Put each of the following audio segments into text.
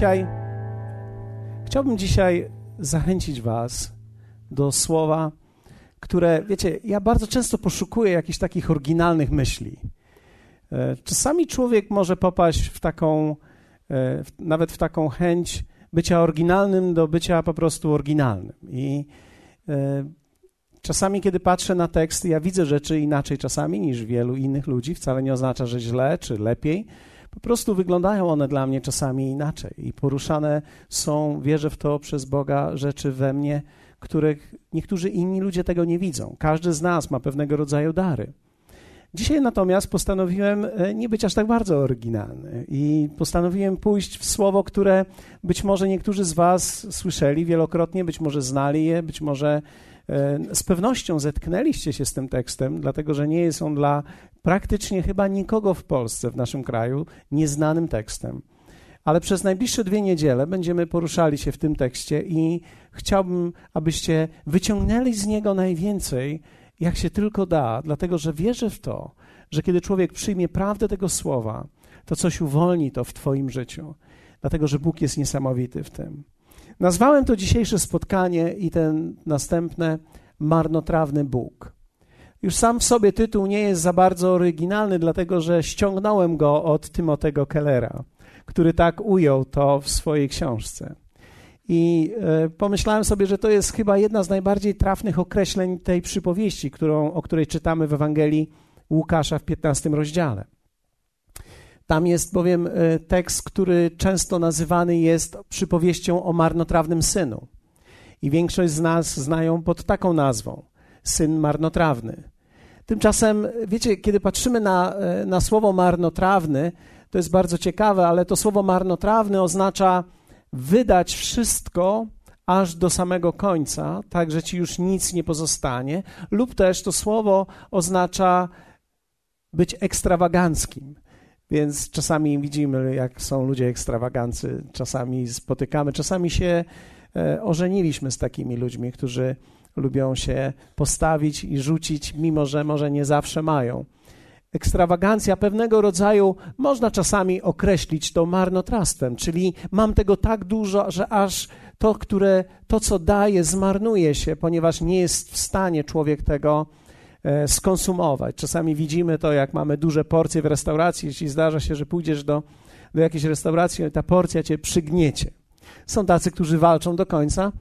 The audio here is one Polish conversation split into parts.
Dzisiaj, chciałbym dzisiaj zachęcić Was do słowa, które, wiecie, ja bardzo często poszukuję jakichś takich oryginalnych myśli. E, czasami człowiek może popaść w taką, e, nawet w taką chęć bycia oryginalnym do bycia po prostu oryginalnym. I e, czasami, kiedy patrzę na teksty, ja widzę rzeczy inaczej czasami niż wielu innych ludzi. Wcale nie oznacza, że źle czy lepiej po prostu wyglądają one dla mnie czasami inaczej i poruszane są, wierzę w to, przez Boga rzeczy we mnie, których niektórzy inni ludzie tego nie widzą. Każdy z nas ma pewnego rodzaju dary. Dzisiaj natomiast postanowiłem e, nie być aż tak bardzo oryginalny i postanowiłem pójść w słowo, które być może niektórzy z Was słyszeli wielokrotnie, być może znali je, być może z pewnością zetknęliście się z tym tekstem, dlatego że nie jest on dla praktycznie chyba nikogo w Polsce, w naszym kraju, nieznanym tekstem. Ale przez najbliższe dwie niedziele będziemy poruszali się w tym tekście i chciałbym, abyście wyciągnęli z niego najwięcej, jak się tylko da, dlatego że wierzę w to, że kiedy człowiek przyjmie prawdę tego słowa, to coś uwolni to w Twoim życiu, dlatego że Bóg jest niesamowity w tym. Nazwałem to dzisiejsze spotkanie i ten następne marnotrawny Bóg. Już sam w sobie tytuł nie jest za bardzo oryginalny, dlatego że ściągnąłem go od Timotego Kellera, który tak ujął to w swojej książce. I e, pomyślałem sobie, że to jest chyba jedna z najbardziej trafnych określeń tej przypowieści, którą, o której czytamy w Ewangelii Łukasza w 15 rozdziale. Tam jest bowiem e, tekst, który często nazywany jest przypowieścią o marnotrawnym synu. I większość z nas znają pod taką nazwą syn marnotrawny. Tymczasem, wiecie, kiedy patrzymy na, e, na słowo marnotrawny, to jest bardzo ciekawe, ale to słowo marnotrawny oznacza wydać wszystko aż do samego końca, tak że ci już nic nie pozostanie, lub też to słowo oznacza być ekstrawaganckim. Więc czasami widzimy, jak są ludzie ekstrawagancy, czasami spotykamy, czasami się e, ożeniliśmy z takimi ludźmi, którzy lubią się postawić i rzucić, mimo że może nie zawsze mają. Ekstrawagancja pewnego rodzaju można czasami określić to marnotrawstwem, czyli mam tego tak dużo, że aż to, które, to co daje, zmarnuje się, ponieważ nie jest w stanie człowiek tego skonsumować. Czasami widzimy to, jak mamy duże porcje w restauracji, jeśli zdarza się, że pójdziesz do, do jakiejś restauracji, ta porcja cię przygniecie. Są tacy, którzy walczą do końca,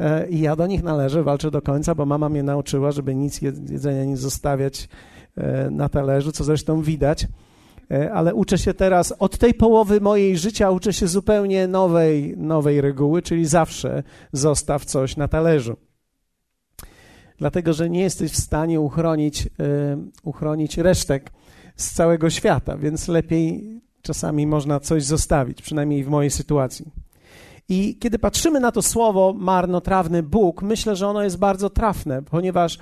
E, i ja do nich należę, walczę do końca, bo mama mnie nauczyła, żeby nic jedzenia nie zostawiać e, na talerzu, co zresztą widać. E, ale uczę się teraz, od tej połowy mojej życia uczę się zupełnie nowej, nowej reguły, czyli zawsze zostaw coś na talerzu. Dlatego, że nie jesteś w stanie uchronić, uchronić resztek z całego świata, więc lepiej czasami można coś zostawić, przynajmniej w mojej sytuacji. I kiedy patrzymy na to słowo marnotrawny Bóg, myślę, że ono jest bardzo trafne, ponieważ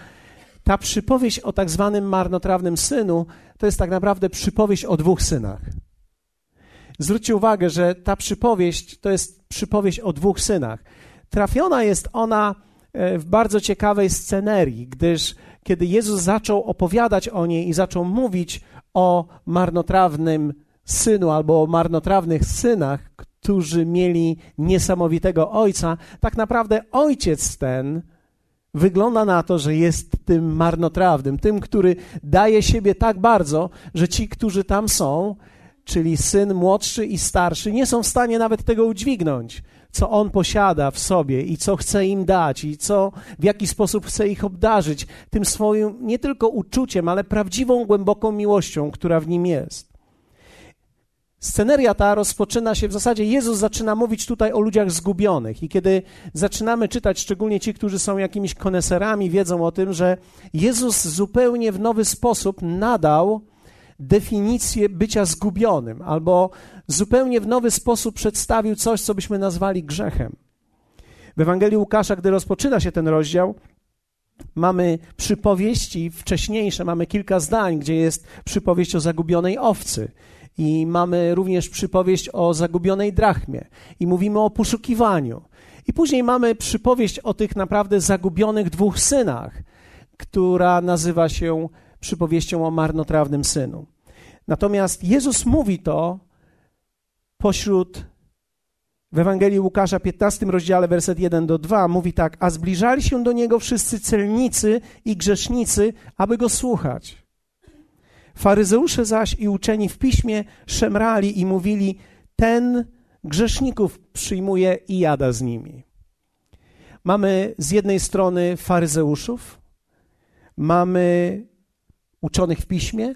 ta przypowieść o tak zwanym marnotrawnym synu to jest tak naprawdę przypowieść o dwóch synach. Zwróćcie uwagę, że ta przypowieść to jest przypowieść o dwóch synach. Trafiona jest ona e, w bardzo ciekawej scenerii, gdyż kiedy Jezus zaczął opowiadać o niej i zaczął mówić o marnotrawnym synu albo o marnotrawnych synach, którzy mieli niesamowitego ojca, tak naprawdę ojciec ten wygląda na to, że jest tym marnotrawnym, tym, który daje siebie tak bardzo, że ci, którzy tam są, czyli syn młodszy i starszy, nie są w stanie nawet tego udźwignąć, co on posiada w sobie i co chce im dać, i co, w jaki sposób chce ich obdarzyć tym swoim nie tylko uczuciem, ale prawdziwą, głęboką miłością, która w nim jest. Sceneria ta rozpoczyna się, w zasadzie Jezus zaczyna mówić tutaj o ludziach zgubionych. I kiedy zaczynamy czytać, szczególnie ci, którzy są jakimiś koneserami, wiedzą o tym, że Jezus zupełnie w nowy sposób nadał definicję bycia zgubionym, albo zupełnie w nowy sposób przedstawił coś, co byśmy nazwali grzechem. W Ewangelii Łukasza, gdy rozpoczyna się ten rozdział, mamy przypowieści wcześniejsze, mamy kilka zdań, gdzie jest przypowieść o zagubionej owcy. I mamy również przypowieść o zagubionej drachmie. I mówimy o poszukiwaniu. I później mamy przypowieść o tych naprawdę zagubionych dwóch synach, która nazywa się przypowieścią o marnotrawnym synu. Natomiast Jezus mówi to pośród w Ewangelii Łukasza, 15 rozdziale, werset 1 do 2, mówi tak: A zbliżali się do niego wszyscy celnicy i grzesznicy, aby go słuchać. Faryzeusze zaś i uczeni w piśmie szemrali i mówili: Ten grzeszników przyjmuje i jada z nimi. Mamy z jednej strony faryzeuszów, mamy uczonych w piśmie,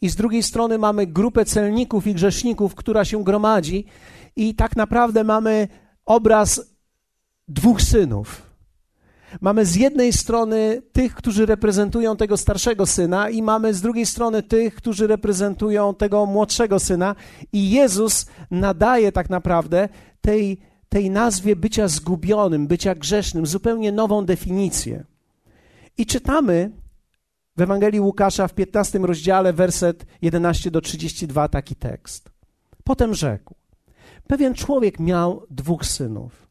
i z drugiej strony mamy grupę celników i grzeszników, która się gromadzi, i tak naprawdę mamy obraz dwóch synów. Mamy z jednej strony tych, którzy reprezentują tego starszego syna, i mamy z drugiej strony tych, którzy reprezentują tego młodszego syna, i Jezus nadaje tak naprawdę tej, tej nazwie bycia zgubionym, bycia grzesznym zupełnie nową definicję. I czytamy Ewangelii Łukasza w 15 rozdziale, werset 11 do 32, taki tekst. Potem rzekł: Pewien człowiek miał dwóch synów.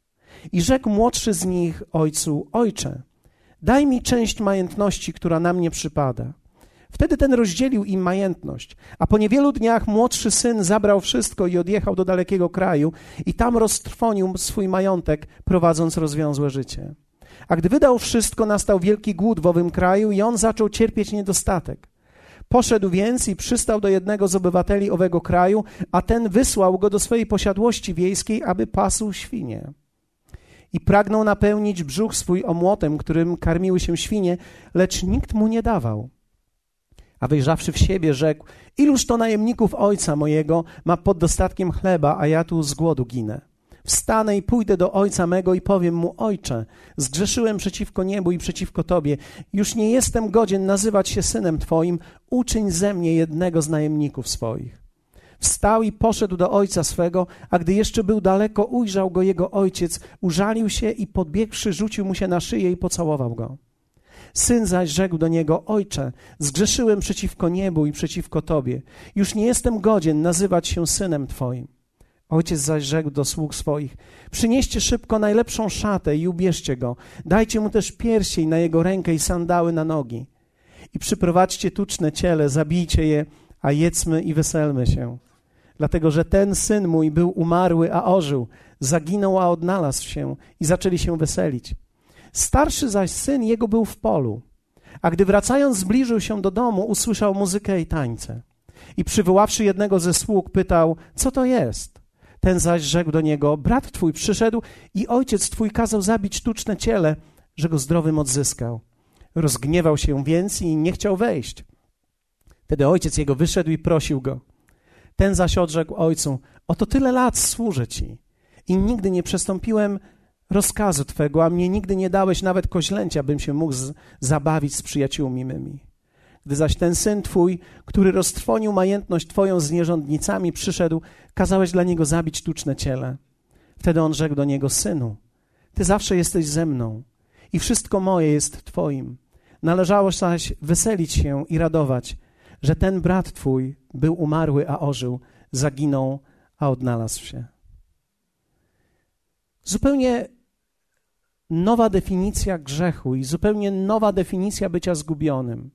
I rzekł młodszy z nich ojcu: Ojcze, daj mi część majątności, która na mnie przypada. Wtedy ten rozdzielił im majątność, a po niewielu dniach młodszy syn zabrał wszystko i odjechał do dalekiego kraju i tam roztrwonił swój majątek, prowadząc rozwiązłe życie. A gdy wydał wszystko, nastał wielki głód w owym kraju i on zaczął cierpieć niedostatek. Poszedł więc i przystał do jednego z obywateli owego kraju, a ten wysłał go do swojej posiadłości wiejskiej, aby pasł świnie. I pragnął napełnić brzuch swój omłotem, którym karmiły się świnie, lecz nikt mu nie dawał. A wejrzawszy w siebie, rzekł: Iluż to najemników ojca mojego ma pod dostatkiem chleba, a ja tu z głodu ginę. Wstanę i pójdę do ojca mego i powiem mu: Ojcze, zgrzeszyłem przeciwko niebu i przeciwko tobie. Już nie jestem godzien nazywać się synem twoim. Uczyń ze mnie jednego z najemników swoich. Wstał i poszedł do ojca swego, a gdy jeszcze był daleko, ujrzał go jego ojciec, użalił się i podbiegłszy, rzucił mu się na szyję i pocałował go. Syn zaś rzekł do niego: Ojcze, zgrzeszyłem przeciwko niebu i przeciwko tobie. Już nie jestem godzien nazywać się synem twoim. Ojciec zaś rzekł do sług swoich: Przynieście szybko najlepszą szatę i ubierzcie go. Dajcie mu też pierścień na jego rękę i sandały na nogi. I przyprowadźcie tuczne ciele, zabijcie je, a jedzmy i weselmy się. Dlatego, że ten syn mój był umarły, a ożył, zaginął, a odnalazł się i zaczęli się weselić. Starszy zaś syn jego był w polu. A gdy wracając zbliżył się do domu, usłyszał muzykę i tańce. I przywoławszy jednego ze sług, pytał, co to jest? Ten zaś rzekł do niego: Brat twój przyszedł i ojciec twój kazał zabić tuczne ciele, że go zdrowym odzyskał. Rozgniewał się więc i nie chciał wejść. Wtedy ojciec jego wyszedł i prosił go. Ten zaś odrzekł ojcu: Oto tyle lat służę ci i nigdy nie przestąpiłem rozkazu twego, a mnie nigdy nie dałeś nawet koźlęcia, bym się mógł z, zabawić z przyjaciółmi mymi. Gdy zaś ten syn twój, który roztrwonił majętność twoją z nierządnicami, przyszedł, kazałeś dla niego zabić tuczne ciele. Wtedy on rzekł do niego: Synu, ty zawsze jesteś ze mną i wszystko moje jest twoim. Należało zaś weselić się i radować, że ten brat twój był umarły, a ożył, zaginął, a odnalazł się. Zupełnie nowa definicja grzechu i zupełnie nowa definicja bycia zgubionym.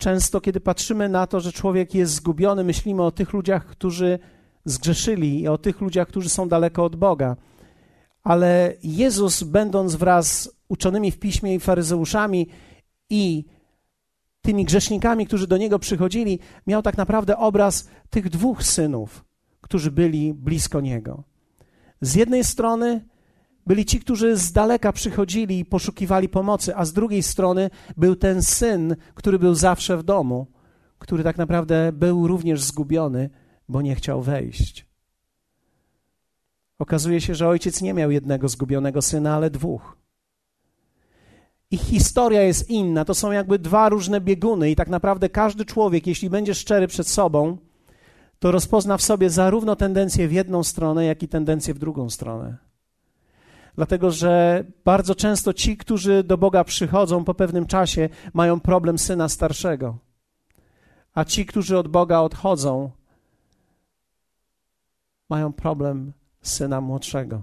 Często, kiedy patrzymy na to, że człowiek jest zgubiony, myślimy o tych ludziach, którzy zgrzeszyli i o tych ludziach, którzy są daleko od Boga. Ale Jezus, będąc wraz z uczonymi w piśmie i faryzeuszami i tymi grzesznikami, którzy do niego przychodzili, miał tak naprawdę obraz tych dwóch synów, którzy byli blisko niego. Z jednej strony byli ci, którzy z daleka przychodzili i poszukiwali pomocy, a z drugiej strony był ten syn, który był zawsze w domu, który tak naprawdę był również zgubiony, bo nie chciał wejść. Okazuje się, że ojciec nie miał jednego zgubionego syna, ale dwóch. Ich historia jest inna, to są jakby dwa różne bieguny, i tak naprawdę każdy człowiek, jeśli będzie szczery przed sobą, to rozpozna w sobie zarówno tendencję w jedną stronę, jak i tendencję w drugą stronę. Dlatego, że bardzo często ci, którzy do Boga przychodzą po pewnym czasie, mają problem syna starszego. A ci, którzy od Boga odchodzą, mają problem syna młodszego.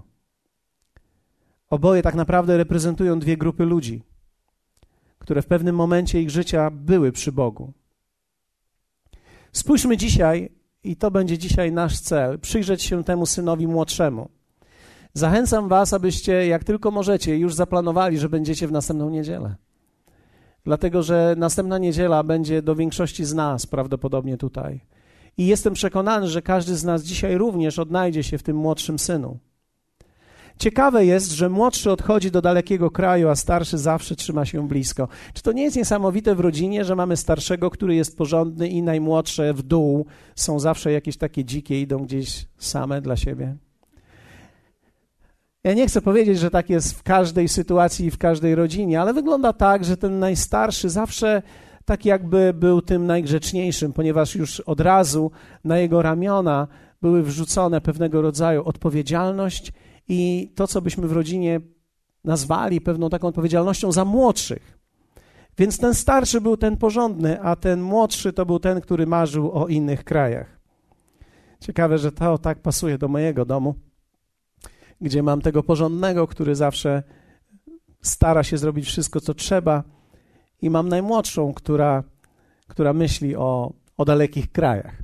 Oboje tak naprawdę reprezentują dwie grupy ludzi, które w pewnym momencie ich życia były przy Bogu. Spójrzmy dzisiaj i to będzie dzisiaj nasz cel, przyjrzeć się temu synowi młodszemu. Zachęcam Was, abyście, jak tylko możecie, już zaplanowali, że będziecie w następną niedzielę. Dlatego, że następna niedziela będzie do większości z nas prawdopodobnie tutaj. I jestem przekonany, że każdy z nas dzisiaj również odnajdzie się w tym młodszym synu. Ciekawe jest, że młodszy odchodzi do dalekiego kraju, a starszy zawsze trzyma się blisko. Czy to nie jest niesamowite w rodzinie, że mamy starszego, który jest porządny i najmłodsze w dół są zawsze jakieś takie dzikie, idą gdzieś same dla siebie? Ja nie chcę powiedzieć, że tak jest w każdej sytuacji i w każdej rodzinie, ale wygląda tak, że ten najstarszy zawsze tak jakby był tym najgrzeczniejszym, ponieważ już od razu na jego ramiona były wrzucone pewnego rodzaju odpowiedzialność i to, co byśmy w rodzinie nazwali pewną taką odpowiedzialnością za młodszych. Więc ten starszy był ten porządny, a ten młodszy to był ten, który marzył o innych krajach. Ciekawe, że to tak pasuje do mojego domu, gdzie mam tego porządnego, który zawsze stara się zrobić wszystko, co trzeba, i mam najmłodszą, która, która myśli o, o dalekich krajach.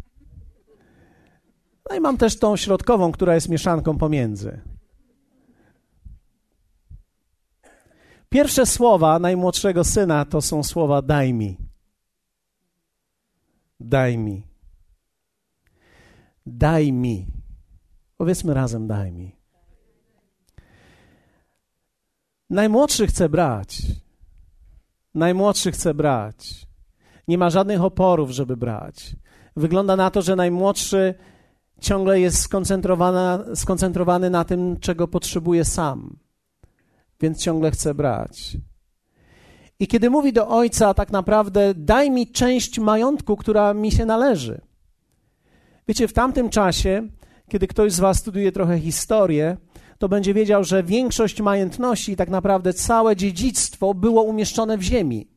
No i mam też tą środkową, która jest mieszanką pomiędzy. Pierwsze słowa najmłodszego syna to są słowa daj mi. Daj mi. Daj mi. Powiedzmy razem daj mi. Najmłodszy chce brać. Najmłodszy chce brać. Nie ma żadnych oporów, żeby brać. Wygląda na to, że najmłodszy ciągle jest skoncentrowany na tym, czego potrzebuje sam więc ciągle chce brać. I kiedy mówi do ojca, tak naprawdę, daj mi część majątku, która mi się należy. Wiecie, w tamtym czasie, kiedy ktoś z Was studiuje trochę historię, to będzie wiedział, że większość majątności, tak naprawdę całe dziedzictwo było umieszczone w ziemi.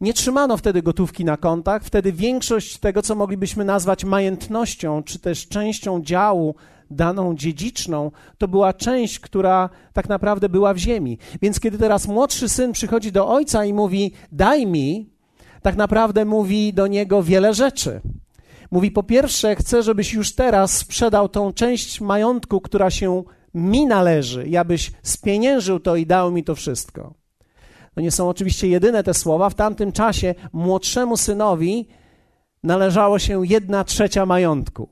Nie trzymano wtedy gotówki na kontach, wtedy większość tego, co moglibyśmy nazwać majątnością, czy też częścią działu daną dziedziczną, to była część, która tak naprawdę była w ziemi. Więc kiedy teraz młodszy syn przychodzi do ojca i mówi: Daj mi, tak naprawdę mówi do niego wiele rzeczy. Mówi: Po pierwsze, chcę, żebyś już teraz sprzedał tą część majątku, która się mi należy, abyś spieniężył to i dał mi to wszystko. To nie są oczywiście jedyne te słowa. W tamtym czasie młodszemu synowi należało się jedna trzecia majątku.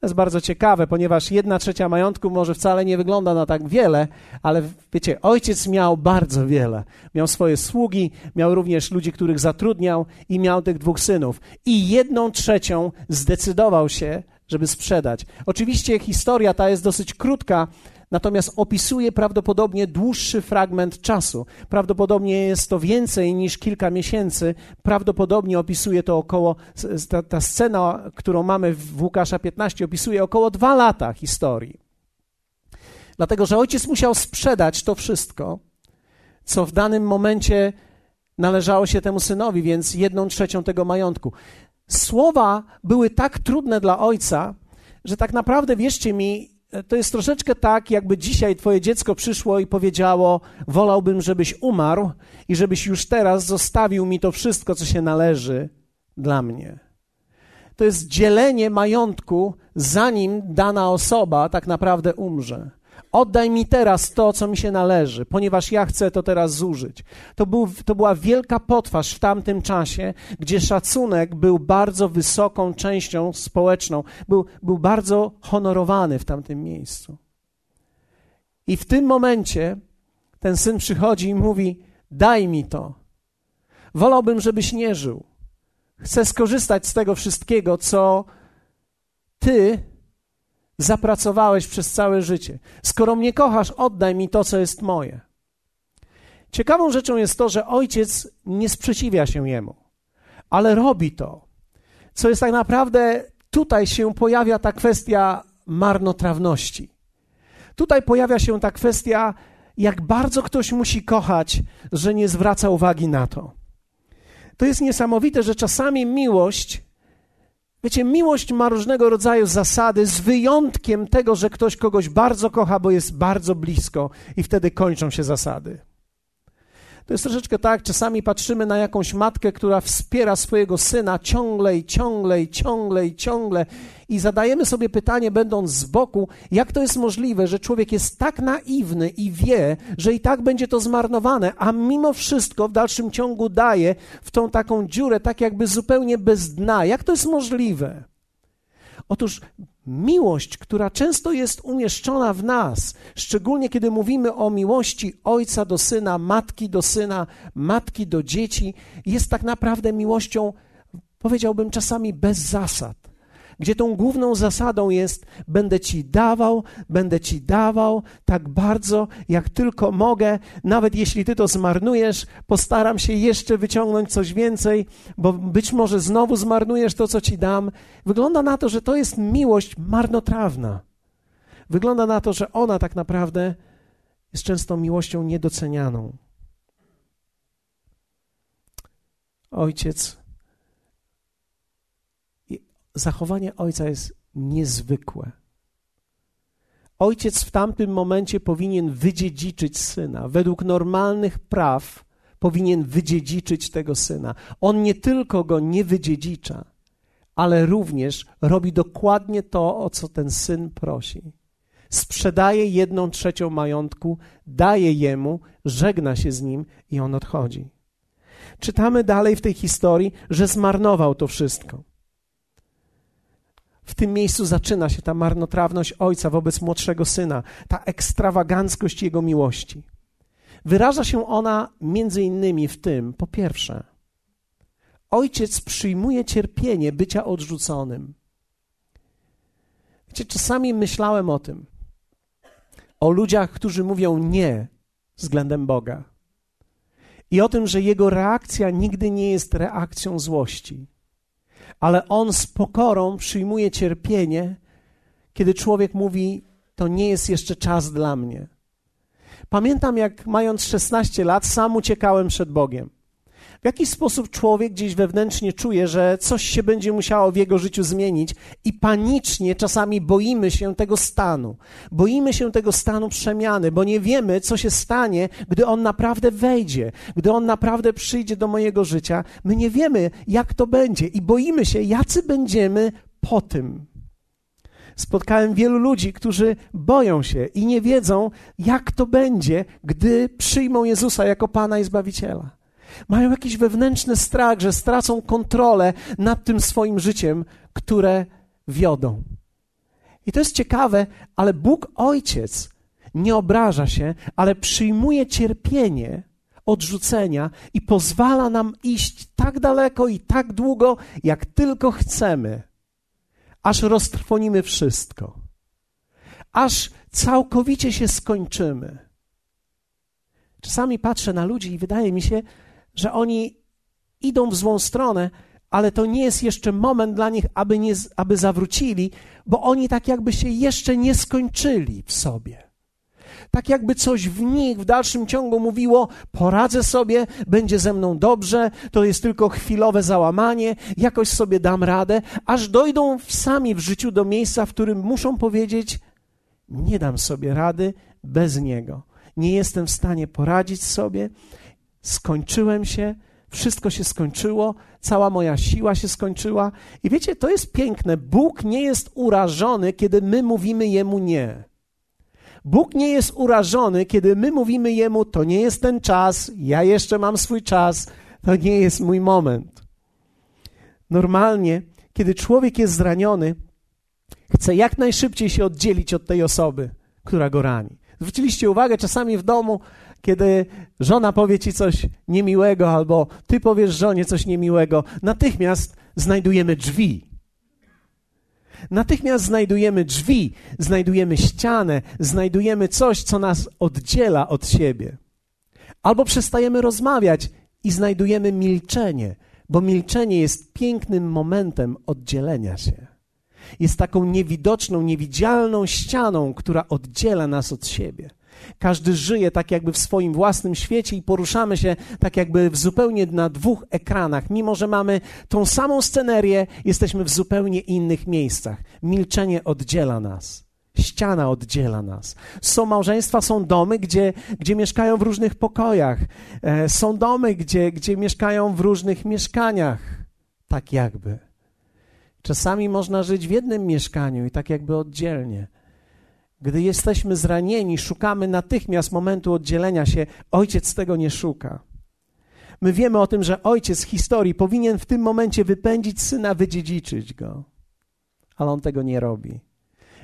To jest bardzo ciekawe, ponieważ jedna trzecia majątku może wcale nie wygląda na tak wiele, ale wiecie, ojciec miał bardzo wiele. Miał swoje sługi, miał również ludzi, których zatrudniał i miał tych dwóch synów. I jedną trzecią zdecydował się, żeby sprzedać. Oczywiście historia ta jest dosyć krótka, natomiast opisuje prawdopodobnie dłuższy fragment czasu. Prawdopodobnie jest to więcej niż kilka miesięcy. Prawdopodobnie opisuje to około, ta, ta scena, którą mamy w Łukasza 15, opisuje około dwa lata historii. Dlatego, że ojciec musiał sprzedać to wszystko, co w danym momencie należało się temu synowi, więc jedną trzecią tego majątku. Słowa były tak trudne dla ojca, że tak naprawdę, wierzcie mi, to jest troszeczkę tak, jakby dzisiaj twoje dziecko przyszło i powiedziało: Wolałbym, żebyś umarł i żebyś już teraz zostawił mi to wszystko, co się należy dla mnie. To jest dzielenie majątku, zanim dana osoba tak naprawdę umrze. Oddaj mi teraz to, co mi się należy, ponieważ ja chcę to teraz zużyć. To, był, to była wielka potwarz w tamtym czasie, gdzie szacunek był bardzo wysoką częścią społeczną, był, był bardzo honorowany w tamtym miejscu. I w tym momencie ten syn przychodzi i mówi: Daj mi to. Wolałbym, żebyś nie żył. Chcę skorzystać z tego wszystkiego, co ty zapracowałeś przez całe życie. Skoro mnie kochasz, oddaj mi to, co jest moje. Ciekawą rzeczą jest to, że ojciec nie sprzeciwia się jemu, ale robi to. Co jest tak naprawdę, tutaj się pojawia ta kwestia marnotrawności. Tutaj pojawia się ta kwestia, jak bardzo ktoś musi kochać, że nie zwraca uwagi na to. To jest niesamowite, że czasami miłość Wiecie, miłość ma różnego rodzaju zasady, z wyjątkiem tego, że ktoś kogoś bardzo kocha, bo jest bardzo blisko, i wtedy kończą się zasady. To jest troszeczkę tak, czasami patrzymy na jakąś matkę, która wspiera swojego syna ciągle i ciągle i ciągle i ciągle i zadajemy sobie pytanie, będąc z boku, jak to jest możliwe, że człowiek jest tak naiwny i wie, że i tak będzie to zmarnowane, a mimo wszystko w dalszym ciągu daje w tą taką dziurę, tak jakby zupełnie bez dna. Jak to jest możliwe? Otóż miłość, która często jest umieszczona w nas, szczególnie kiedy mówimy o miłości ojca do syna, matki do syna, matki do dzieci, jest tak naprawdę miłością, powiedziałbym czasami bez zasad gdzie tą główną zasadą jest: będę ci dawał, będę ci dawał tak bardzo, jak tylko mogę, nawet jeśli ty to zmarnujesz, postaram się jeszcze wyciągnąć coś więcej, bo być może znowu zmarnujesz to, co ci dam. Wygląda na to, że to jest miłość marnotrawna. Wygląda na to, że ona tak naprawdę jest często miłością niedocenianą. Ojciec zachowanie ojca jest niezwykłe. Ojciec w tamtym momencie powinien wydziedziczyć syna. Według normalnych praw powinien wydziedziczyć tego syna. On nie tylko go nie wydziedzicza, ale również robi dokładnie to, o co ten syn prosi. Sprzedaje jedną trzecią majątku, daje jemu, żegna się z nim i on odchodzi. Czytamy dalej w tej historii, że zmarnował to wszystko. W tym miejscu zaczyna się ta marnotrawność ojca wobec młodszego syna, ta ekstrawaganckość jego miłości. Wyraża się ona między innymi w tym, po pierwsze, ojciec przyjmuje cierpienie bycia odrzuconym. Wiecie, czasami myślałem o tym, o ludziach, którzy mówią nie względem Boga. I o tym, że jego reakcja nigdy nie jest reakcją złości ale on z pokorą przyjmuje cierpienie, kiedy człowiek mówi: To nie jest jeszcze czas dla mnie. Pamiętam, jak mając 16 lat, sam uciekałem przed Bogiem. W jakiś sposób człowiek gdzieś wewnętrznie czuje, że coś się będzie musiało w jego życiu zmienić i panicznie czasami boimy się tego stanu. Boimy się tego stanu przemiany, bo nie wiemy, co się stanie, gdy on naprawdę wejdzie, gdy on naprawdę przyjdzie do mojego życia. My nie wiemy, jak to będzie i boimy się, jacy będziemy po tym. Spotkałem wielu ludzi, którzy boją się i nie wiedzą, jak to będzie, gdy przyjmą Jezusa jako Pana i Zbawiciela. Mają jakiś wewnętrzny strach, że stracą kontrolę nad tym swoim życiem, które wiodą. I to jest ciekawe, ale Bóg Ojciec nie obraża się, ale przyjmuje cierpienie odrzucenia i pozwala nam iść tak daleko i tak długo, jak tylko chcemy, aż roztrwonimy wszystko, aż całkowicie się skończymy. Czasami patrzę na ludzi i wydaje mi się, że oni idą w złą stronę, ale to nie jest jeszcze moment dla nich, aby, nie, aby zawrócili, bo oni tak jakby się jeszcze nie skończyli w sobie. Tak jakby coś w nich w dalszym ciągu mówiło: poradzę sobie, będzie ze mną dobrze, to jest tylko chwilowe załamanie, jakoś sobie dam radę, aż dojdą sami w życiu do miejsca, w którym muszą powiedzieć: Nie dam sobie rady bez niego. Nie jestem w stanie poradzić sobie, skończyłem się, wszystko się skończyło, cała moja siła się skończyła. I wiecie, to jest piękne. Bóg nie jest urażony, kiedy my mówimy Jemu nie. Bóg nie jest urażony, kiedy my mówimy Jemu, to nie jest ten czas, ja jeszcze mam swój czas, to nie jest mój moment. Normalnie, kiedy człowiek jest zraniony, chce jak najszybciej się oddzielić od tej osoby, która go rani. Zwróciliście uwagę, czasami w domu kiedy żona powie ci coś niemiłego, albo ty powiesz żonie coś niemiłego, natychmiast znajdujemy drzwi. Natychmiast znajdujemy drzwi, znajdujemy ścianę, znajdujemy coś, co nas oddziela od siebie. Albo przestajemy rozmawiać i znajdujemy milczenie, bo milczenie jest pięknym momentem oddzielenia się. Jest taką niewidoczną, niewidzialną ścianą, która oddziela nas od siebie. Każdy żyje tak jakby w swoim własnym świecie i poruszamy się tak jakby w zupełnie na dwóch ekranach. Mimo, że mamy tą samą scenerię, jesteśmy w zupełnie innych miejscach. Milczenie oddziela nas. Ściana oddziela nas. Są małżeństwa, są domy, gdzie, gdzie mieszkają w różnych pokojach. E, są domy, gdzie, gdzie mieszkają w różnych mieszkaniach. Tak jakby. Czasami można żyć w jednym mieszkaniu i tak jakby oddzielnie. Gdy jesteśmy zranieni, szukamy natychmiast momentu oddzielenia się. Ojciec tego nie szuka. My wiemy o tym, że ojciec historii powinien w tym momencie wypędzić syna, wydziedziczyć go. Ale on tego nie robi.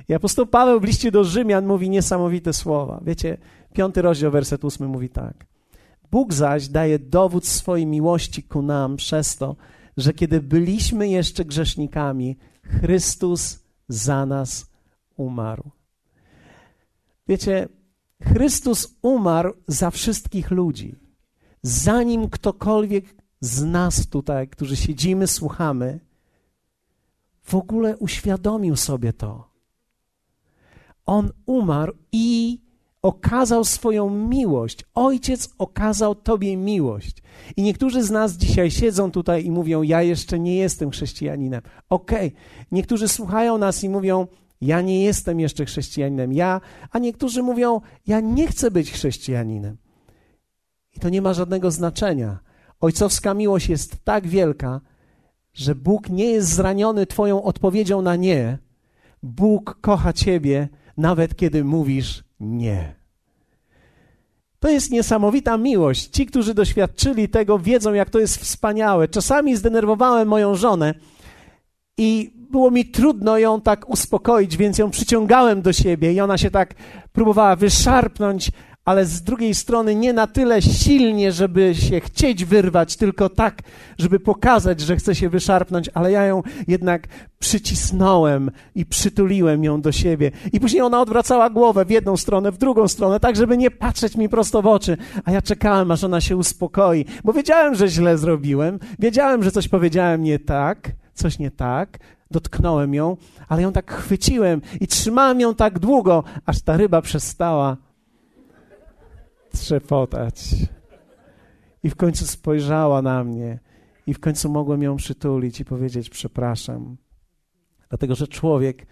I apostoł Paweł w liście do Rzymian mówi niesamowite słowa. Wiecie, piąty rozdział, werset ósmy mówi tak. Bóg zaś daje dowód swojej miłości ku nam przez to, że kiedy byliśmy jeszcze grzesznikami, Chrystus za nas umarł. Wiecie, Chrystus umarł za wszystkich ludzi. Zanim ktokolwiek z nas tutaj, którzy siedzimy, słuchamy, w ogóle uświadomił sobie to. On umarł i okazał swoją miłość. Ojciec okazał Tobie miłość. I niektórzy z nas dzisiaj siedzą tutaj i mówią: Ja jeszcze nie jestem chrześcijaninem. Okej, okay. niektórzy słuchają nas i mówią: Ja nie jestem jeszcze chrześcijaninem. Ja, a niektórzy mówią: Ja nie chcę być chrześcijaninem. I to nie ma żadnego znaczenia. Ojcowska miłość jest tak wielka, że Bóg nie jest zraniony Twoją odpowiedzią na nie. Bóg kocha Ciebie, nawet kiedy mówisz nie. To jest niesamowita miłość. Ci, którzy doświadczyli tego, wiedzą, jak to jest wspaniałe. Czasami zdenerwowałem moją żonę i było mi trudno ją tak uspokoić, więc ją przyciągałem do siebie i ona się tak próbowała wyszarpnąć, ale z drugiej strony nie na tyle silnie, żeby się chcieć wyrwać, tylko tak, żeby pokazać, że chce się wyszarpnąć, ale ja ją jednak przycisnąłem i przytuliłem ją do siebie. I później ona odwracała głowę w jedną stronę, w drugą stronę, tak, żeby nie patrzeć mi prosto w oczy. A ja czekałem, aż ona się uspokoi, bo wiedziałem, że źle zrobiłem, wiedziałem, że coś powiedziałem nie tak, coś nie tak, dotknąłem ją, ale ją tak chwyciłem i trzymałem ją tak długo, aż ta ryba przestała trzepotać. I w końcu spojrzała na mnie, i w końcu mogłem ją przytulić i powiedzieć: Przepraszam. Dlatego, że człowiek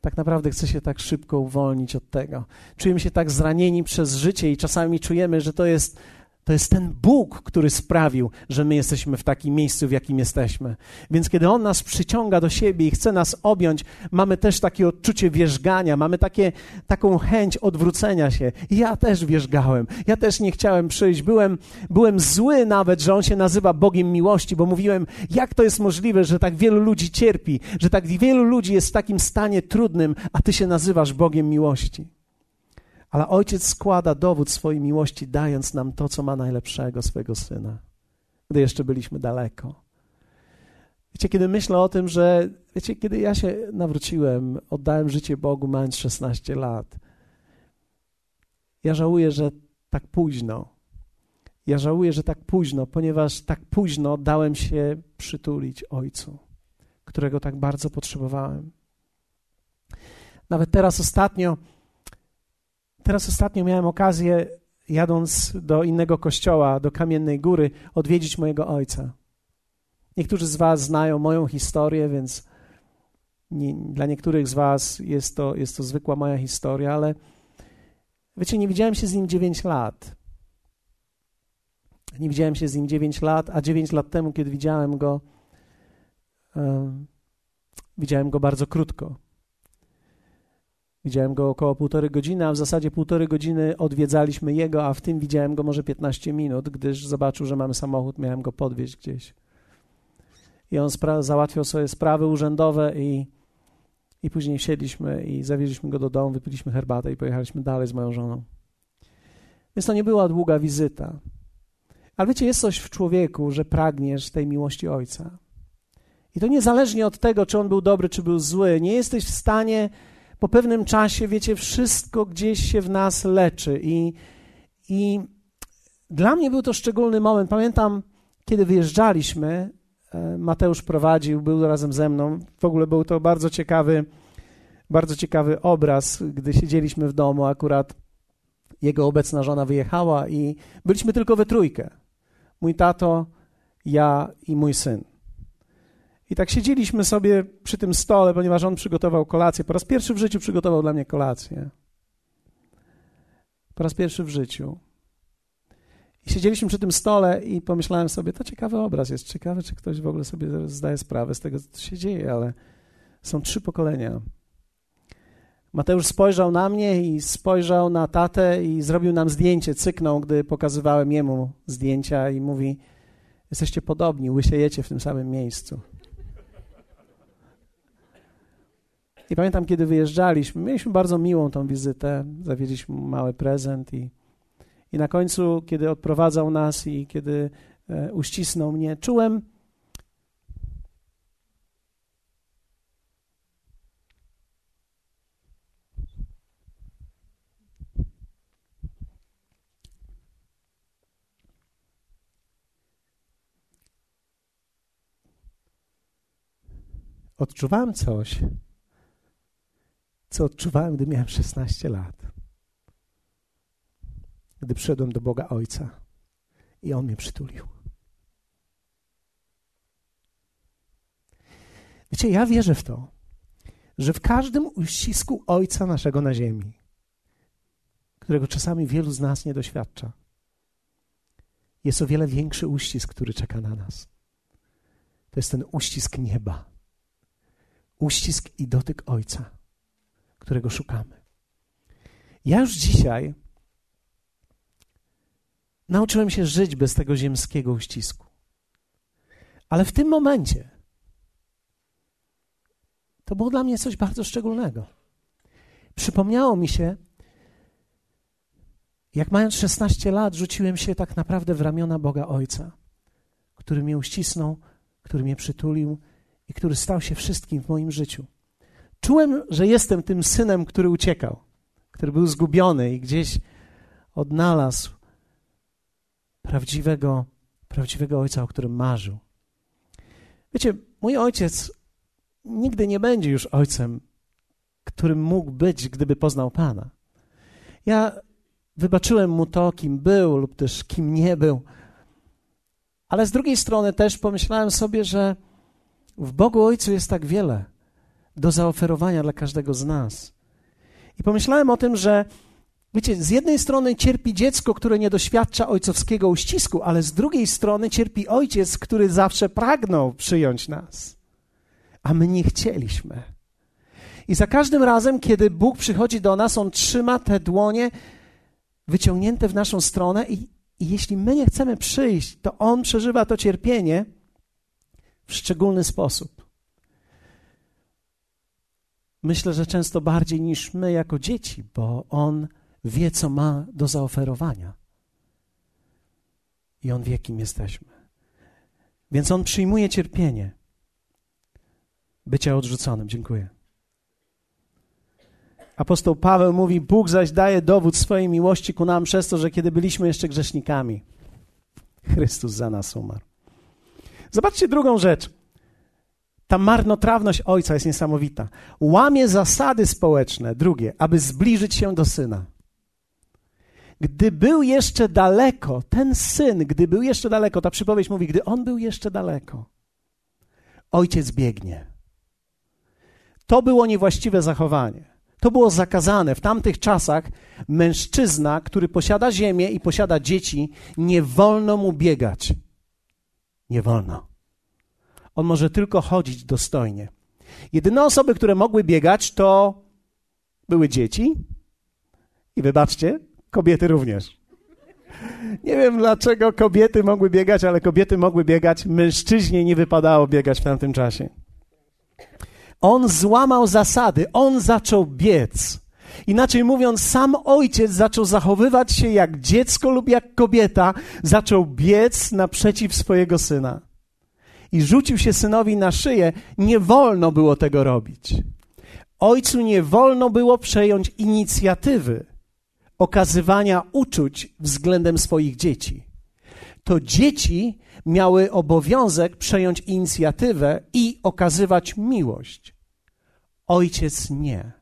tak naprawdę chce się tak szybko uwolnić od tego. Czujemy się tak zranieni przez życie i czasami czujemy, że to jest to jest ten Bóg, który sprawił, że my jesteśmy w takim miejscu, w jakim jesteśmy. Więc kiedy On nas przyciąga do siebie i chce nas objąć, mamy też takie odczucie wierzgania, mamy takie, taką chęć odwrócenia się. Ja też wierzgałem, ja też nie chciałem przyjść. Byłem, byłem zły nawet, że On się nazywa Bogiem miłości, bo mówiłem, jak to jest możliwe, że tak wielu ludzi cierpi, że tak wielu ludzi jest w takim stanie trudnym, a Ty się nazywasz Bogiem miłości. Ale ojciec składa dowód swojej miłości, dając nam to, co ma najlepszego swojego syna, gdy jeszcze byliśmy daleko. Wiecie, kiedy myślę o tym, że, wiecie, kiedy ja się nawróciłem, oddałem życie Bogu, mając 16 lat, ja żałuję, że tak późno. Ja żałuję, że tak późno, ponieważ tak późno dałem się przytulić Ojcu, którego tak bardzo potrzebowałem. Nawet teraz ostatnio Teraz ostatnio miałem okazję, jadąc do innego kościoła, do Kamiennej Góry, odwiedzić mojego ojca. Niektórzy z Was znają moją historię, więc nie, dla niektórych z Was jest to, jest to zwykła moja historia, ale wiecie, nie widziałem się z nim 9 lat. Nie widziałem się z nim 9 lat, a 9 lat temu, kiedy widziałem go, um, widziałem go bardzo krótko. Widziałem go około półtorej godziny, a w zasadzie półtorej godziny odwiedzaliśmy jego, a w tym widziałem go może 15 minut, gdyż zobaczył, że mamy samochód, miałem go podwieźć gdzieś. I on załatwiał sobie sprawy urzędowe i, i później siedliśmy i zawieźliśmy go do domu, wypiliśmy herbatę i pojechaliśmy dalej z moją żoną. Więc to nie była długa wizyta. Ale wiecie, jest coś w człowieku, że pragniesz tej miłości Ojca. I to niezależnie od tego, czy on był dobry, czy był zły, nie jesteś w stanie po pewnym czasie, wiecie, wszystko gdzieś się w nas leczy. I, I dla mnie był to szczególny moment. Pamiętam, kiedy wyjeżdżaliśmy, e, Mateusz prowadził, był razem ze mną. W ogóle był to bardzo ciekawy, bardzo ciekawy obraz, gdy siedzieliśmy w domu, akurat jego obecna żona wyjechała i byliśmy tylko we trójkę. Mój tato, ja i mój syn. I tak siedzieliśmy sobie przy tym stole, ponieważ on przygotował kolację. Po raz pierwszy w życiu przygotował dla mnie kolację. Po raz pierwszy w życiu. I siedzieliśmy przy tym stole i pomyślałem sobie, to ciekawy obraz jest. Ciekawe, czy ktoś w ogóle sobie zdaje sprawę z tego, co się dzieje, ale są trzy pokolenia. Mateusz spojrzał na mnie i spojrzał na tatę i zrobił nam zdjęcie, cyknął, gdy pokazywałem jemu zdjęcia i mówi, jesteście podobni, łysiejecie w tym samym miejscu. I pamiętam, kiedy wyjeżdżaliśmy, mieliśmy bardzo miłą tą wizytę, zawieźliśmy mały prezent i, i na końcu, kiedy odprowadzał nas i kiedy e, uścisnął mnie, czułem, odczuwałem coś, co odczuwałem, gdy miałem 16 lat. Gdy przyszedłem do Boga Ojca i On mnie przytulił. Wiecie, ja wierzę w to, że w każdym uścisku Ojca naszego na ziemi, którego czasami wielu z nas nie doświadcza, jest o wiele większy uścisk, który czeka na nas. To jest ten uścisk nieba. Uścisk i dotyk Ojca którego szukamy. Ja już dzisiaj nauczyłem się żyć bez tego ziemskiego uścisku. Ale w tym momencie to było dla mnie coś bardzo szczególnego. Przypomniało mi się, jak mając 16 lat, rzuciłem się tak naprawdę w ramiona Boga Ojca, który mnie uścisnął, który mnie przytulił i który stał się wszystkim w moim życiu. Czułem, że jestem tym synem, który uciekał, który był zgubiony i gdzieś odnalazł prawdziwego, prawdziwego ojca, o którym marzył. Wiecie, mój ojciec nigdy nie będzie już ojcem, którym mógł być, gdyby poznał Pana. Ja wybaczyłem mu to, kim był lub też kim nie był, ale z drugiej strony też pomyślałem sobie, że w Bogu Ojcu jest tak wiele do zaoferowania dla każdego z nas. I pomyślałem o tym, że wiecie, z jednej strony cierpi dziecko, które nie doświadcza ojcowskiego uścisku, ale z drugiej strony cierpi ojciec, który zawsze pragnął przyjąć nas, a my nie chcieliśmy. I za każdym razem, kiedy Bóg przychodzi do nas, On trzyma te dłonie wyciągnięte w naszą stronę i, i jeśli my nie chcemy przyjść, to On przeżywa to cierpienie w szczególny sposób. Myślę, że często bardziej niż my jako dzieci, bo on wie, co ma do zaoferowania. I on wie, kim jesteśmy. Więc on przyjmuje cierpienie bycia odrzuconym. Dziękuję. Apostoł Paweł mówi: Bóg zaś daje dowód swojej miłości ku nam przez to, że kiedy byliśmy jeszcze grzesznikami, Chrystus za nas umarł. Zobaczcie drugą rzecz. Ta marnotrawność ojca jest niesamowita. Łamie zasady społeczne, drugie, aby zbliżyć się do syna. Gdy był jeszcze daleko, ten syn, gdy był jeszcze daleko, ta przypowieść mówi, gdy on był jeszcze daleko, ojciec biegnie. To było niewłaściwe zachowanie. To było zakazane. W tamtych czasach mężczyzna, który posiada ziemię i posiada dzieci, nie wolno mu biegać. Nie wolno. On może tylko chodzić dostojnie. Jedyne osoby, które mogły biegać, to były dzieci i wybaczcie, kobiety również. Nie wiem dlaczego kobiety mogły biegać, ale kobiety mogły biegać, mężczyźnie nie wypadało biegać w tamtym czasie. On złamał zasady, on zaczął biec. Inaczej mówiąc, sam ojciec zaczął zachowywać się jak dziecko lub jak kobieta, zaczął biec naprzeciw swojego syna i rzucił się synowi na szyję, nie wolno było tego robić. Ojcu nie wolno było przejąć inicjatywy okazywania uczuć względem swoich dzieci. To dzieci miały obowiązek przejąć inicjatywę i okazywać miłość. Ojciec nie.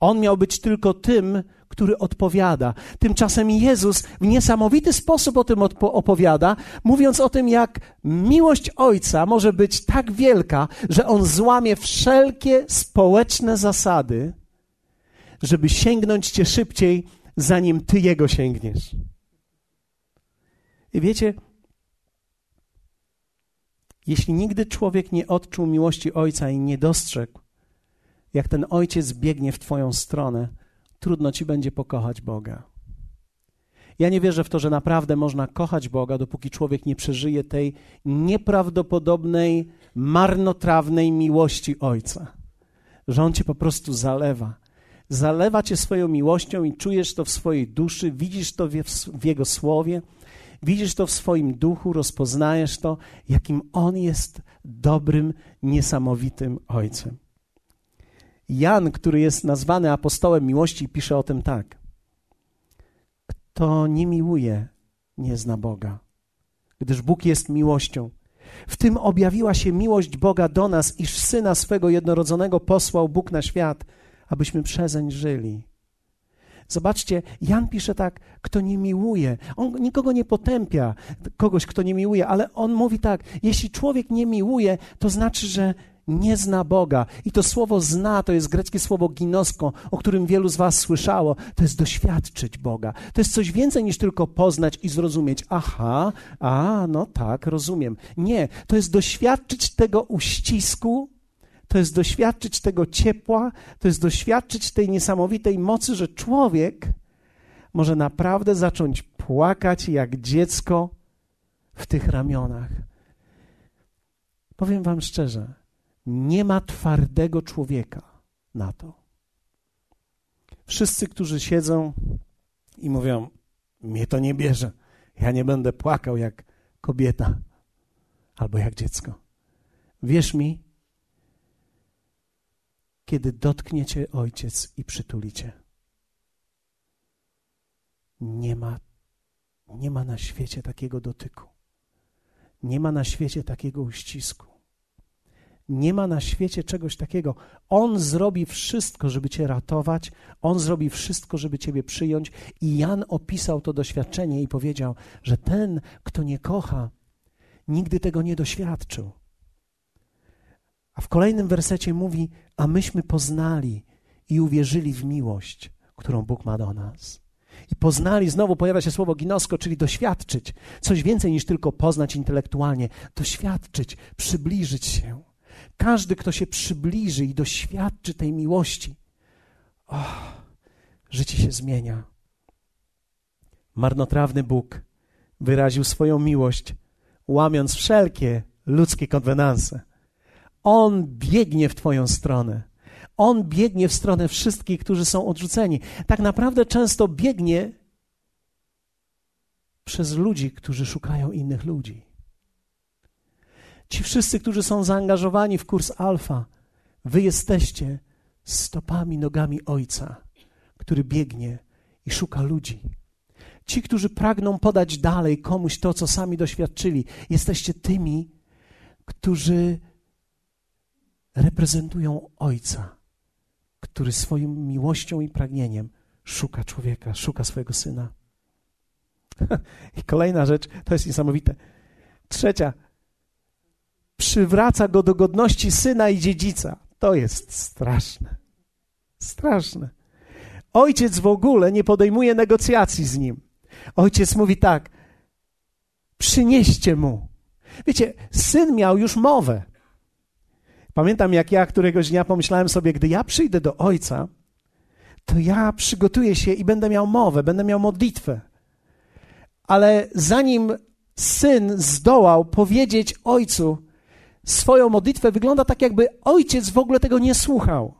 On miał być tylko tym, który odpowiada. Tymczasem Jezus w niesamowity sposób o tym opowiada, mówiąc o tym, jak miłość Ojca może być tak wielka, że On złamie wszelkie społeczne zasady, żeby sięgnąć Cię szybciej, zanim Ty Jego sięgniesz. I wiecie, jeśli nigdy człowiek nie odczuł miłości Ojca i nie dostrzegł, jak ten Ojciec biegnie w Twoją stronę, trudno Ci będzie pokochać Boga. Ja nie wierzę w to, że naprawdę można kochać Boga, dopóki człowiek nie przeżyje tej nieprawdopodobnej, marnotrawnej miłości Ojca. Że On Cię po prostu zalewa. Zalewa Cię swoją miłością i czujesz to w swojej duszy, widzisz to w Jego słowie Widzisz to w swoim duchu, rozpoznajesz to, jakim On jest dobrym, niesamowitym Ojcem. Jan, który jest nazwany apostołem miłości, pisze o tym tak. Kto nie miłuje, nie zna Boga, gdyż Bóg jest miłością. W tym objawiła się miłość Boga do nas, iż Syna swego jednorodzonego posłał Bóg na świat, abyśmy przezeń żyli. Zobaczcie, Jan pisze tak, kto nie miłuje. On nikogo nie potępia, kogoś, kto nie miłuje, ale on mówi tak, jeśli człowiek nie miłuje, to znaczy, że nie zna Boga. I to słowo zna to jest greckie słowo ginosko, o którym wielu z Was słyszało. To jest doświadczyć Boga. To jest coś więcej niż tylko poznać i zrozumieć. Aha, a, no tak, rozumiem. Nie, to jest doświadczyć tego uścisku, to jest doświadczyć tego ciepła, to jest doświadczyć tej niesamowitej mocy, że człowiek może naprawdę zacząć płakać jak dziecko w tych ramionach. Powiem Wam szczerze, nie ma twardego człowieka na to. Wszyscy, którzy siedzą i mówią: Mnie to nie bierze, ja nie będę płakał jak kobieta albo jak dziecko. Wierz mi, kiedy dotkniecie ojciec i przytulicie. Nie ma, nie ma na świecie takiego dotyku. Nie ma na świecie takiego uścisku. Nie ma na świecie czegoś takiego. On zrobi wszystko, żeby cię ratować, on zrobi wszystko, żeby ciebie przyjąć. I Jan opisał to doświadczenie i powiedział, że ten, kto nie kocha, nigdy tego nie doświadczył. A w kolejnym wersecie mówi: A myśmy poznali i uwierzyli w miłość, którą Bóg ma do nas. I poznali, znowu pojawia się słowo ginosko, czyli doświadczyć. Coś więcej niż tylko poznać intelektualnie. Doświadczyć, przybliżyć się. Każdy, kto się przybliży i doświadczy tej miłości, oh, życie się zmienia. Marnotrawny Bóg wyraził swoją miłość, łamiąc wszelkie ludzkie konwenanse on biegnie w Twoją stronę. On biegnie w stronę wszystkich, którzy są odrzuceni. Tak naprawdę często biegnie przez ludzi, którzy szukają innych ludzi. Ci wszyscy, którzy są zaangażowani w kurs alfa, wy jesteście stopami, nogami Ojca, który biegnie i szuka ludzi. Ci, którzy pragną podać dalej komuś to, co sami doświadczyli, jesteście tymi, którzy reprezentują Ojca, który swoją miłością i pragnieniem szuka człowieka, szuka swojego syna. I kolejna rzecz, to jest niesamowite. Trzecia, przywraca go do godności syna i dziedzica. To jest straszne. Straszne. Ojciec w ogóle nie podejmuje negocjacji z nim. Ojciec mówi tak: przynieście mu. Wiecie, syn miał już mowę. Pamiętam, jak ja któregoś dnia pomyślałem sobie, gdy ja przyjdę do Ojca, to ja przygotuję się i będę miał mowę, będę miał modlitwę. Ale zanim syn zdołał powiedzieć Ojcu swoją modlitwę, wygląda tak, jakby ojciec w ogóle tego nie słuchał.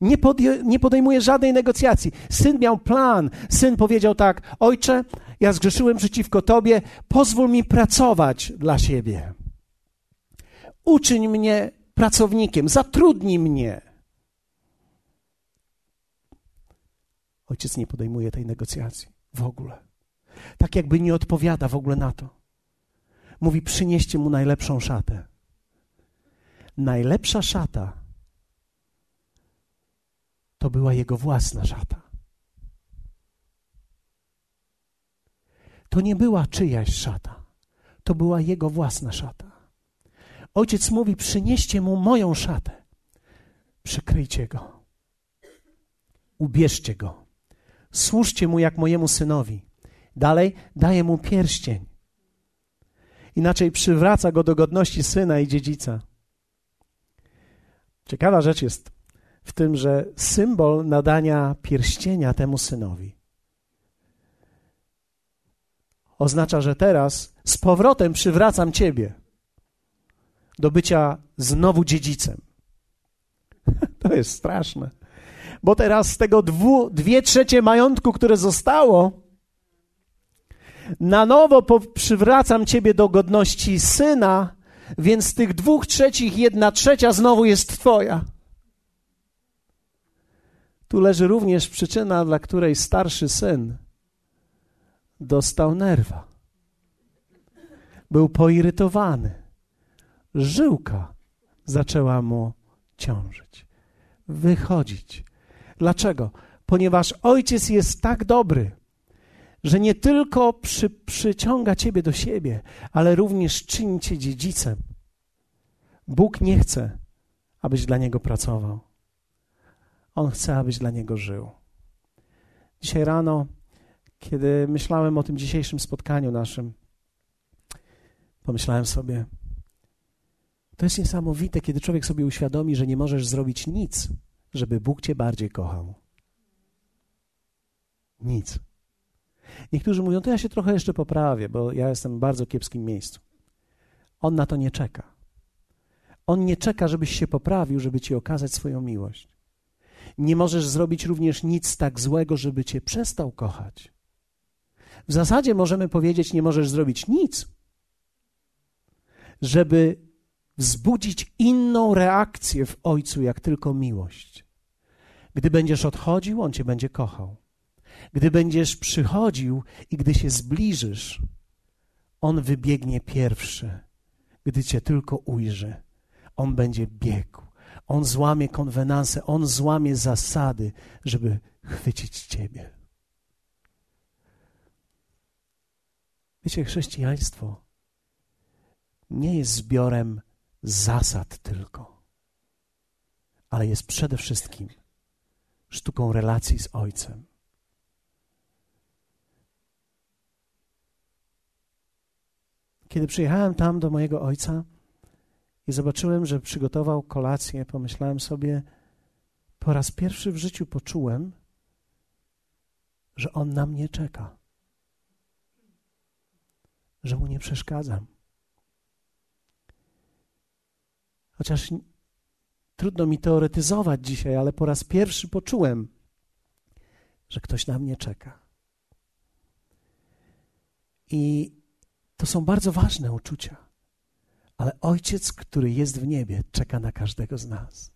Nie, nie podejmuje żadnej negocjacji. Syn miał plan. Syn powiedział tak: Ojcze, ja zgrzeszyłem przeciwko Tobie, pozwól mi pracować dla siebie. Uczyń mnie pracownikiem, zatrudnij mnie. Ojciec nie podejmuje tej negocjacji w ogóle. Tak jakby nie odpowiada w ogóle na to mówi: przynieście mu najlepszą szatę. Najlepsza szata to była jego własna szata. To nie była czyjaś szata, to była jego własna szata. Ojciec mówi: przynieście mu moją szatę, przykryjcie go, ubierzcie go, służcie mu jak mojemu synowi. Dalej daję mu pierścień, Inaczej przywraca go do godności syna i dziedzica. Ciekawa rzecz jest w tym, że symbol nadania pierścienia temu synowi oznacza, że teraz z powrotem przywracam ciebie do bycia znowu dziedzicem. To jest straszne. Bo teraz z tego dwu, dwie trzecie majątku, które zostało, na nowo przywracam ciebie do godności syna, więc tych dwóch trzecich jedna trzecia znowu jest twoja. Tu leży również przyczyna, dla której starszy syn dostał nerwa. Był poirytowany. Żyłka zaczęła mu ciążyć, wychodzić. Dlaczego? Ponieważ ojciec jest tak dobry, że nie tylko przy, przyciąga ciebie do siebie, ale również czyni cię dziedzicem. Bóg nie chce, abyś dla niego pracował. On chce, abyś dla niego żył. Dzisiaj rano, kiedy myślałem o tym dzisiejszym spotkaniu naszym, pomyślałem sobie, to jest niesamowite, kiedy człowiek sobie uświadomi, że nie możesz zrobić nic, żeby Bóg cię bardziej kochał. Nic. Niektórzy mówią, to ja się trochę jeszcze poprawię, bo ja jestem w bardzo kiepskim miejscu. On na to nie czeka. On nie czeka, żebyś się poprawił, żeby ci okazać swoją miłość. Nie możesz zrobić również nic tak złego, żeby cię przestał kochać. W zasadzie możemy powiedzieć, nie możesz zrobić nic, żeby wzbudzić inną reakcję w Ojcu, jak tylko miłość. Gdy będziesz odchodził, On cię będzie kochał. Gdy będziesz przychodził i gdy się zbliżysz, On wybiegnie pierwszy. Gdy cię tylko ujrzy, On będzie biegł. On złamie konwenanse, On złamie zasady, żeby chwycić ciebie. Wiecie, chrześcijaństwo nie jest zbiorem zasad tylko, ale jest przede wszystkim sztuką relacji z Ojcem. Kiedy przyjechałem tam do mojego ojca i zobaczyłem, że przygotował kolację, pomyślałem sobie, po raz pierwszy w życiu poczułem, że on na mnie czeka, że mu nie przeszkadzam. Chociaż trudno mi teoretyzować dzisiaj, ale po raz pierwszy poczułem, że ktoś na mnie czeka. I to są bardzo ważne uczucia. Ale Ojciec, który jest w niebie, czeka na każdego z nas.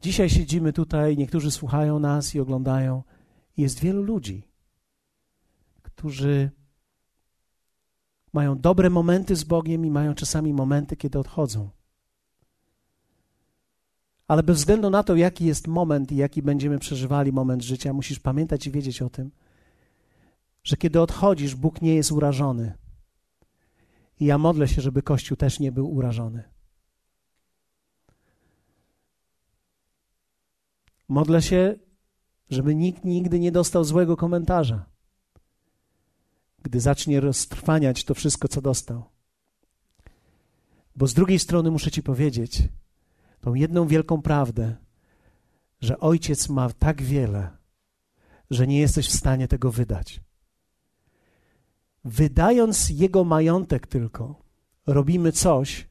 Dzisiaj siedzimy tutaj, niektórzy słuchają nas i oglądają. Jest wielu ludzi, którzy mają dobre momenty z Bogiem i mają czasami momenty, kiedy odchodzą. Ale bez względu na to, jaki jest moment i jaki będziemy przeżywali moment życia, musisz pamiętać i wiedzieć o tym, że kiedy odchodzisz, Bóg nie jest urażony. I ja modlę się, żeby Kościół też nie był urażony. Modlę się, żeby nikt nigdy nie dostał złego komentarza, gdy zacznie roztrwaniać to wszystko, co dostał. Bo z drugiej strony muszę Ci powiedzieć tą jedną wielką prawdę, że Ojciec ma tak wiele, że nie jesteś w stanie tego wydać wydając jego majątek tylko, robimy coś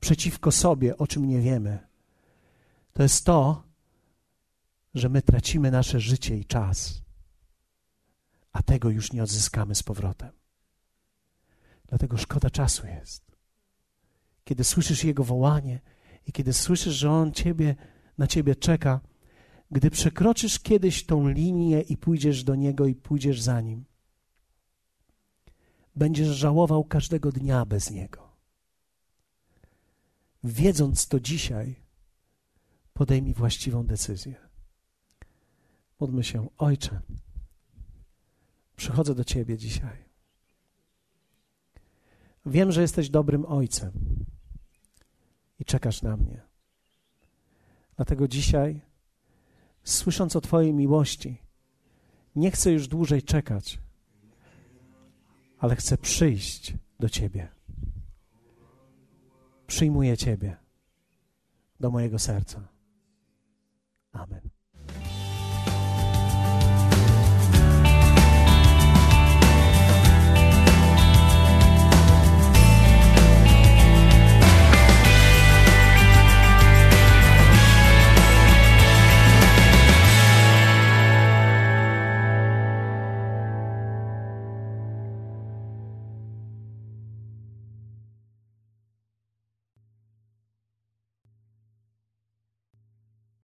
przeciwko sobie, o czym nie wiemy. To jest to, że my tracimy nasze życie i czas, a tego już nie odzyskamy z powrotem. Dlatego szkoda czasu jest. Kiedy słyszysz Jego wołanie i kiedy słyszysz, że On ciebie, na Ciebie czeka, gdy przekroczysz kiedyś tą linię i pójdziesz do Niego i pójdziesz za Nim, będziesz żałował każdego dnia bez Niego. Wiedząc to dzisiaj, podejmij właściwą decyzję. Módlmy się, Ojcze, Przychodzę do Ciebie dzisiaj. Wiem, że jesteś dobrym ojcem i czekasz na mnie. Dlatego dzisiaj, słysząc o Twojej miłości, nie chcę już dłużej czekać, ale chcę przyjść do Ciebie. Przyjmuję Ciebie do mojego serca. Amen.